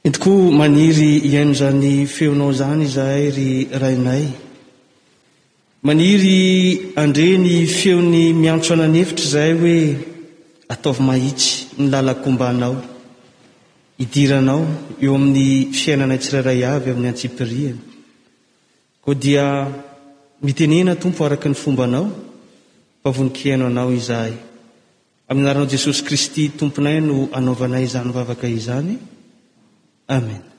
Entiko maniry hihaino izany feonao izany izahay ry Rainay. Maniry handre ny feon'ny miantso anan'efitra izahay hoe ataovy mahitsy ny lalan-kombanao. Idiranao eo amin'ny fiainanay tsirairay avy amin'ny antsipiriany. Koa dia mitenena Tompo araka ny fombanao fa vonon-kihaino anao izahay. Amin'ny anaran'i Jesosy Kristy Tomponay no anaovanay izany vavaka izany. Amena.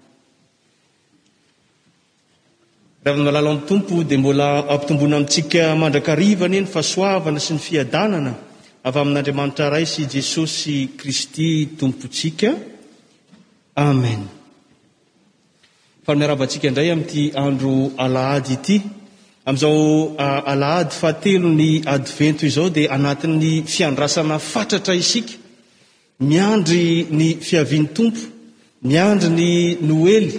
Ravinmalala amin'ny Tompo dia mbola ampitomboina amintsika mandrakariva anie ny fahasoavana sy ny fiadanana avy amin'Andriamanitra Ray sy Jesosy Kristy Tompontsika. Amena. Fa miarahaba antsika indray amin'ity andro alahady ity. Amin'izao alahady fahatelo ny advento izao dia anatin'ny fiandrasana fatratra isika. Miandry ny fiavian'ny tompo, miandry ny noely,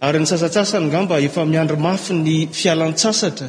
ary ny sasatsasany ngamba efa miandry mafy ny fialantsasatra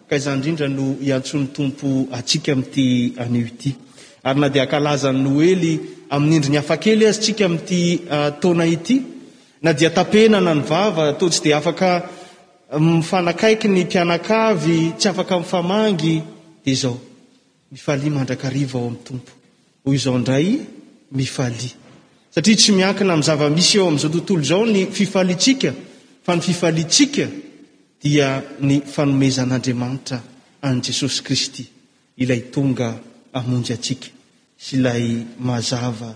Ka izany indrindra no iantsoan'ny Tompo antsika amin'ity anio ity. Ary na dia hankalaza ny Noely amin'ny endriny hafakely aza isika amin'ity taona ity, na dia tapenana ny vava, toa tsy dia afaka mifanakaiky ny mpianakavy, tsy afaka mifamangy, dia izao. Mifalia mandrakariva ao amin'ny Tompo. Hoy izao indray, Mifalia. Satria tsy miankina amin'ny zava-misy eo amin'izao tontolo izao ny fifaliantsika, fa ny fifaliantsika dia ny fanomezan'Andriamanitra an'i Jesosy Kristy, ilay tonga hamonjy antsika sy ilay mazava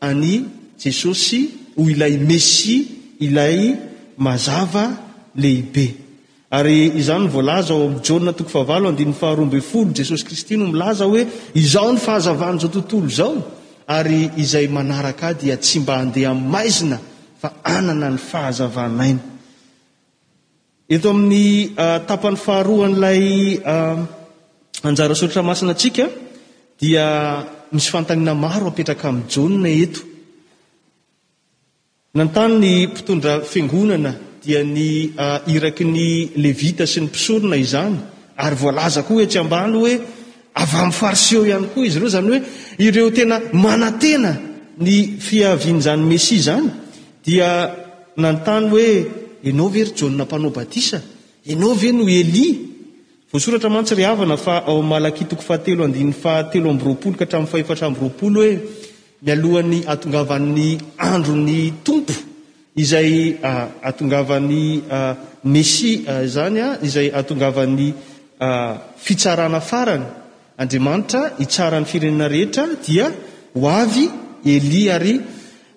an'i Jesosy ho ilay Mesia, ilay Mazava Lehibe. Ary izany no voalaza ao amin'ny Jaona toko fahavalo andininy faharoa ambin'ny folo. Jesosy Kristy no milaza hoe, Izao ny fahazavan'izao tontolo izao, ary izay manaraka Ahy dia tsy mba handeha amin'ny maizina, fa hanana ny fahazavan'aina. Eto amin'ny tapany faharoa an'ilay anjara Soratra Masina antsika dia misy fanontaniana maro apetraka amin'i Jaona eto. Nanontany ny mpitondra fiangonana dia ny iraky ny Levita sy ny mpisorona izany ary voalaza koa etsy ambany hoe avy amin'ny Fariseo ihany koa izy ireo, izany hoe ireo tena manantena ny fiavian'izany Mesia izany Dia nanontany hoe, Ianao ve ry Jaona Mpanao Batisa? Ianao ve no Elia? Voasoratra mantsy ry havana fa ao amin'ny Malakia toko fahatelo andininy fahatelo amby roapolo ka hatramin'ny fahefatra amby roapolo hoe, Mialohan'ny hatongavan'ny andron'ny Tompo, izay hatongavan'ny Mesia, izany izay hatongavan'ny fitsarana farany, Andriamanitra hitsara ny firenena rehetra, dia ho avy Elia ary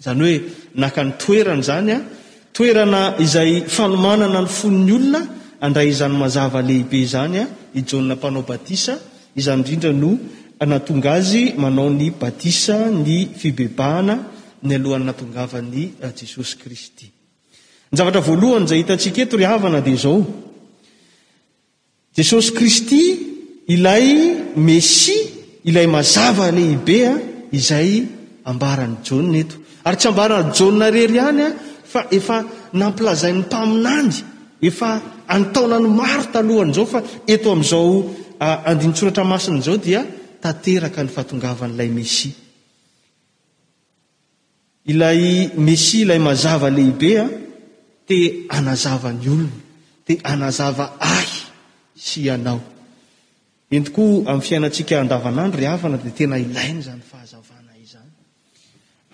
Izany hoe naka ny toerany izany an, toerana izay fanomanana ny fon'ny olona handray izany mazava lehibe izany an, i Jaona mpanao batisa, izany indrindra no natonga azy manao ny batisa, ny fibebahana, ny alohan'ny natongavan'i Jesosy Kristy. Ny zavatra voalohany izay hitantsika eto ry havana dia izao. Jesosy Kristy, ilay Mesia, ilay mazava lehibe izay ambaran'i Jaona eto. Ary tsy ambaran'i Jaona irery ihany fa efa nampilazain'ny mpaminany efa an-taonany maro talohan'izao fa eto amin'izao andinin-tsoratra masina izao dia tanteraka ny fahatongavan'ilay Mesia. Ilay Mesia ilay mazava lehibe te hanazava ny olony, te hanazava ahy sy ianao. Eny tokoa, amin'ny fiainantsika andavanandro ry havana dia tena ilaina izany fahazavana izany.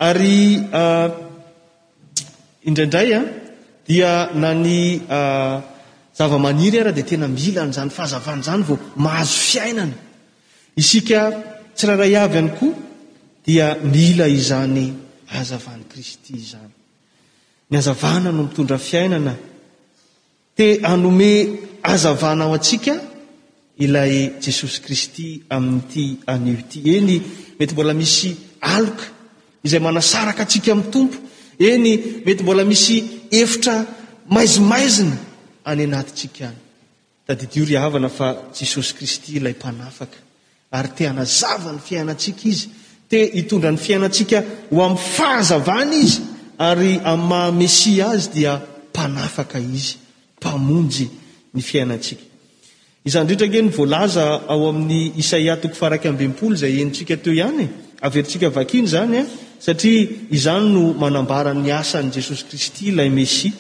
Ary indraindray dia na ny zavamaniry ara dia tena mila an'izany fahazavana izany vao mahazo fiainana. Isika tsirairay avy ihany koa dia mila izany hazavan'i Kristy izany. Ny hazavana no mitondra fiainana. Te hanome hazavana ho antsika ilay Jesosy Kristy amin'ity anio ity. Eny, mety mbola misy aloka izay manasaraka antsika amin'ny Tompo. Eny, mety mbola misy efitra maizimaizina any anatintsika any. Tadidio ry havana fa Jesosy Kristy ilay Mpanafaka ary te hanazava ny fiainantsika Izy. Te hitondra ny fiainantsika ho amin'ny fahazavana Izy ary amin'ny maha Mesia Azy dia Mpanafaka Izy, Mpamonjy ny fiainantsika. Izany rehetra ange no voalaza ao amin'ny Isaia toko faharaika amby enimpolo izay henontsika teo ihany e. Averintsika vakina izany an, satria izany no manambara ny asan'i Jesosy Kristy ilay Mesia.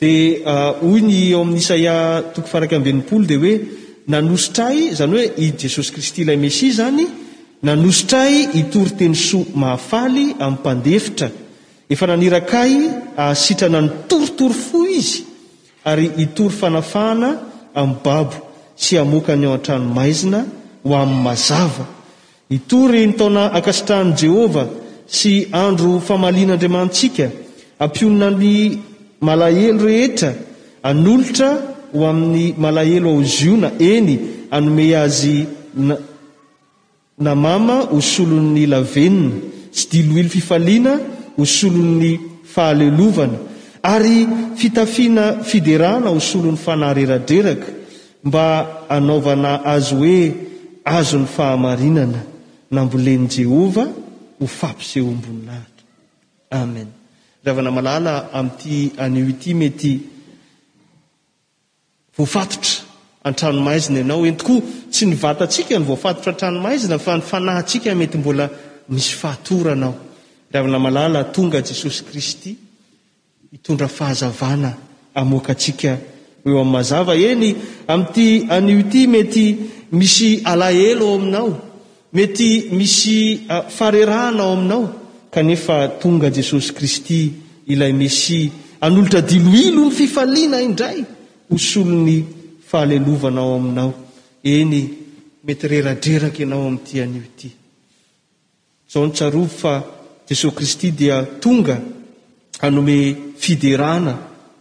Dia hoy ny ao amin'ny Isaia toko faha iraika amby enimpolo dia hoe nanositra ahy, izany hoe i Jesosy Kristy ilay Mesia izany, nanositra ahy hitory teny soa mahafaly amin'ny mpandefitra. Efa naniraka ahy hahasitrana ny torotoro fo Izy ary hitory fanafahana amin'ny babo sy hamoaka ny ao an-trano maizina ho amin'ny mazava. Hitory ny taona ankasitrahan'i Jehovah sy andro famalian'Andriamanitsika, hampionona ny malahelo rehetra hanolotra ho amin'ny malahelo ao Ziona, eny, hanome azy na namama ho solon'ny lavenona sy diloilo fifaliana ho solon'ny fahalelovana, ary fitafiana fiderana ho solon'ny fanahy reradreraka. Mba hanaovana azy hoe azon'ny fahamarinana nambolen'i Jehovah ho fampisehoam-boninahitra. Amen. Ry havana malala, amin'ity anio ity mety voafatotra an-tranomaizina ianao, eny tokoa, tsy ny vatantsika no voafatotra an-tranomaizina fa ny fanahintsika mety mbola misy fatorana ao. Ry havana malala, tonga Jesosy Kristy. Hitondra fahazavana hamoaka antsika ho eo amin'ny mazava. Eny, amin'ity anio ity, mety misy alahelo ao aminao, mety misy farerahana ao aminao, kanefa tonga Jesosy Kristy, ilay Mesia, hanolotra diloilo ny fifaliana indray ho solon'ny fahalelovana ao aminao. Eny, mety reradreraka ianao amin'ity anio ity. Izao no tsarovy fa Jesosy Kristy dia tonga hanome fiderana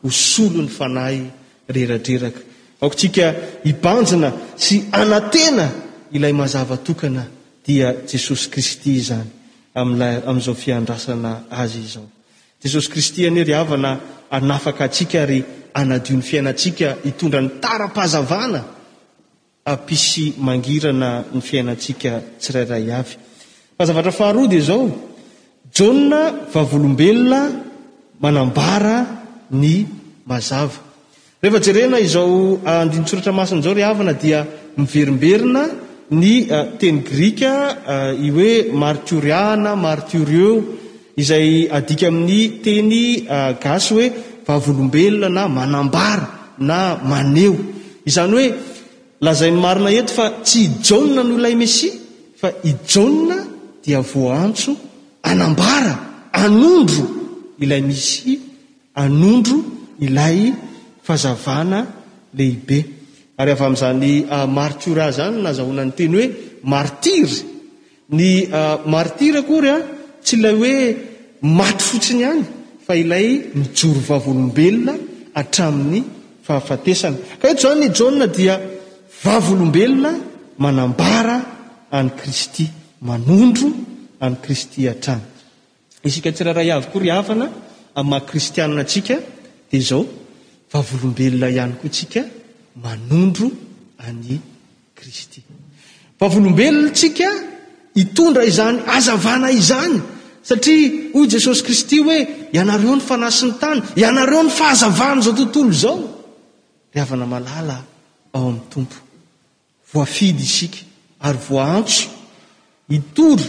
ho solon'ny fanahy reradreraka. Aoka tsika hibanjina sy hanantena ilay mazava tokana dia Jesosy Kristy izany amin'izao fiandrasana Azy izao. Jesosy Kristy anie ry havana hanafaka antsika ary hanadio ny fiainantsika hitondra ny tara-pahazavana. hampisy mangirana ny fiainantsika tsirairay avy. Fa zavatra faharoa dia izao, Jaona vavolombelona manambara ny mazava. Rehefa jerena izao andinin-tsoratra masina izao ry havana dia miverimberina ny teny grika, ny hoe martyria na martyrieu. Izay adika amin'ny teny gasy hoe vavolombelona na manambara na maneho. Izany hoe lazain'ny marina eto fa tsy i Jaona no ilay Mesia fa i Jaona dia voaantso hanambara, hanondro ilay Mesia, hanondro ilay fazavana lehibe. Ary avy amin'izany martiora izany no nazahoana ny teny hoe martiry. Ny martira akory tsy ilay hoe maty fotsiny ihany fa ilay mijoro vavolombelona hatramin'ny fahafatesana. Ka eto izany i Jaona dia vavolombelona manambara an'i Kristy, manondro an'i Kristy hatrany. Isika tsirairay avy koa ry havana, amin'ny maha kristianina antsika dia izao, vavolombelona ihany koa isika manondro an'i Kristy. Vavolombelona isika hitondra izany hazavana izany, satria hoy Jesosy Kristy hoe, ianareo ny fanahy sy ny tany, ianareo ny fahazavan'izao tontolo izao. Ry havana malala ao amin'ny Tompo. Voafidy isika ary voaantso hitory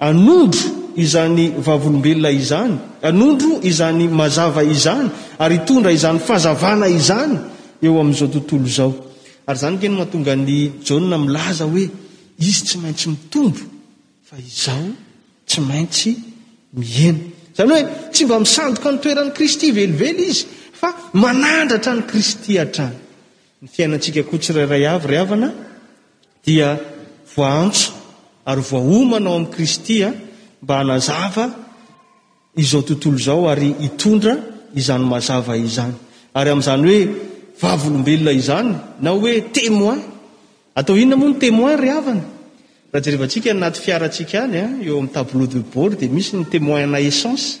hanondro izany vavolombelona izany, hanondro izany mazava izany ary hitondra izany fazavana izany eo amin'izao tontolo izao. Ary izany ange no mahatonga an'i Jaona milaza hoe, Izy tsy maintsy mitombo, fa izaho tsy maintsy mihena. Izany hoe tsy mba misandoka ny toeran'i Kristy velively izy, fa manandratra an'i Kristy hatrany. Ny fiainantsika koa tsirairay avy, ry havana, dia voaantso ary voaomana ao amin'i Kristy mba hanazava izao tontolo izao ary hitondra izany mazava izany. Ary amin'izany hoe vavolombelona izany, na hoe témoin, atao inona moa ny témoin, ry havana? Raha jerevantsika any anaty fiarantsika any, eo amin'ny tableau de bord, dia misy ny témoin ana essence.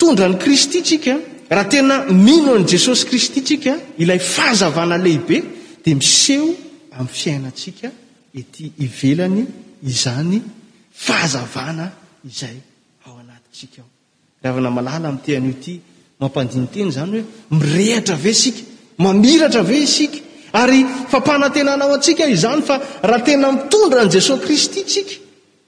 Mitondra an'i Kristy tsika, raha tena mino an'i Jesosy Kristy tsika, ilay fahazavana lehibe dia miseho amin'ny fiainantsika ety ivelany izany fahazavana izay ao anatintsika ao. Ry havana malala amin'ity anio ity, mampandiniteny izany hoe, mirehatra ve isika? Mamiratra ve isika? Ary fampanantenana ho antsika izany fa raha tena mitondra an'i Jesosy Kristy tsika,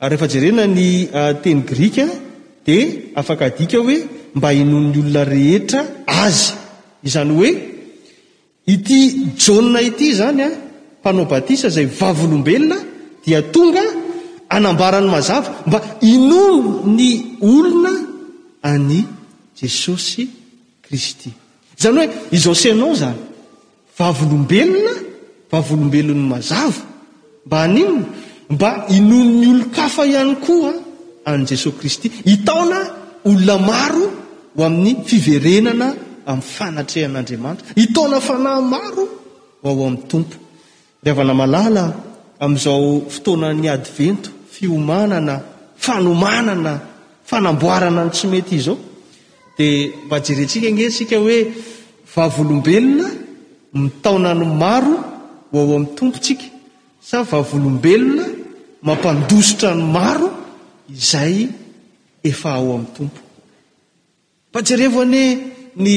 Ary rehefa jerena ny teny grika dia afaka adika hoe mba hinoan'ny olona rehetra Azy. Izany hoe ity Jaona ity izany, mpanao batisa izay vavolombelona dia tonga hanambarany mazava mba hinoan'ny olona an'i Jesosy Kristy. Izany hoe i José non izany. Vavolombelona, vavolombelon'ny mazava. Mba haninona? Mba hinoan'ny olon-kafa ihany koa an'i Jesoa Kristy. Hitaona olona maro ho amin'ny fiverenana amin'ny fanatrehan'Andriamanitra. Hitaona fanahy maro ho ao amin'ny Tompo. Fitiavana malala amin'izao fotoanan'ny Advento, fiomanana, fanomanana, fanamboarana ny tsy mety izao, dia mba jerentsika ange isika hoe vavolombelona mitaona ny maro ho ao amin'ny Tompo isika sa vavolombelona mampandositra ny maro izay efa ao amin'ny Tompo. Mba jerevo anie ny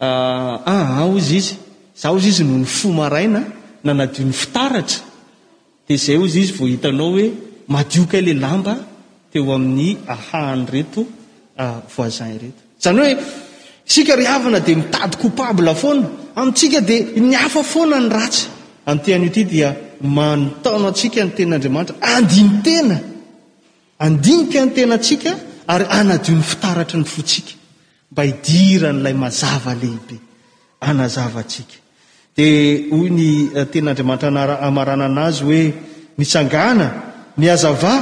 Ah ah hozy izy, za hozy izy no nifoha maraina nanadio ny fitaratra dia zay hozy izy vao hitanao hoe madio kay le lamba teo amin'ny ahahan'ireto voisin ireto. Zany hoe isika ry havana dia mitady coupable foana, amintsika dia ny hafa foana ny ratsy. An'ity anio ity dia manontaona antsika ny tenin'Andriamanitra handini-tena, handinika ny tenantsika ary hanadio ny fitaratry ny fontsika. Mba hidiran'ilay mazava lehibe anazava antsika. Dia hoy ny tenin'Andriamanitra hamaranana azy hoe, Mitsangàna, mihazavà,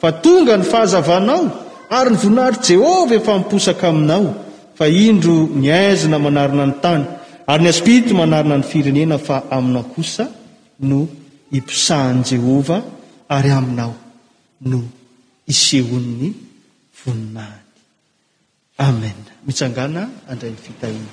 fa tonga ny fahazavanao, ary ny voninahitr'i Jehovah efa miposaka aminao, fa indro ny haizina manarona ny tany, ary ny aspity manarona ny firenena, fa aminao kosa no hiposahan'i Jehovah, ary aminao no hisehoan'ny voninahiny. Amen mitsangàna handray ny fitahiana.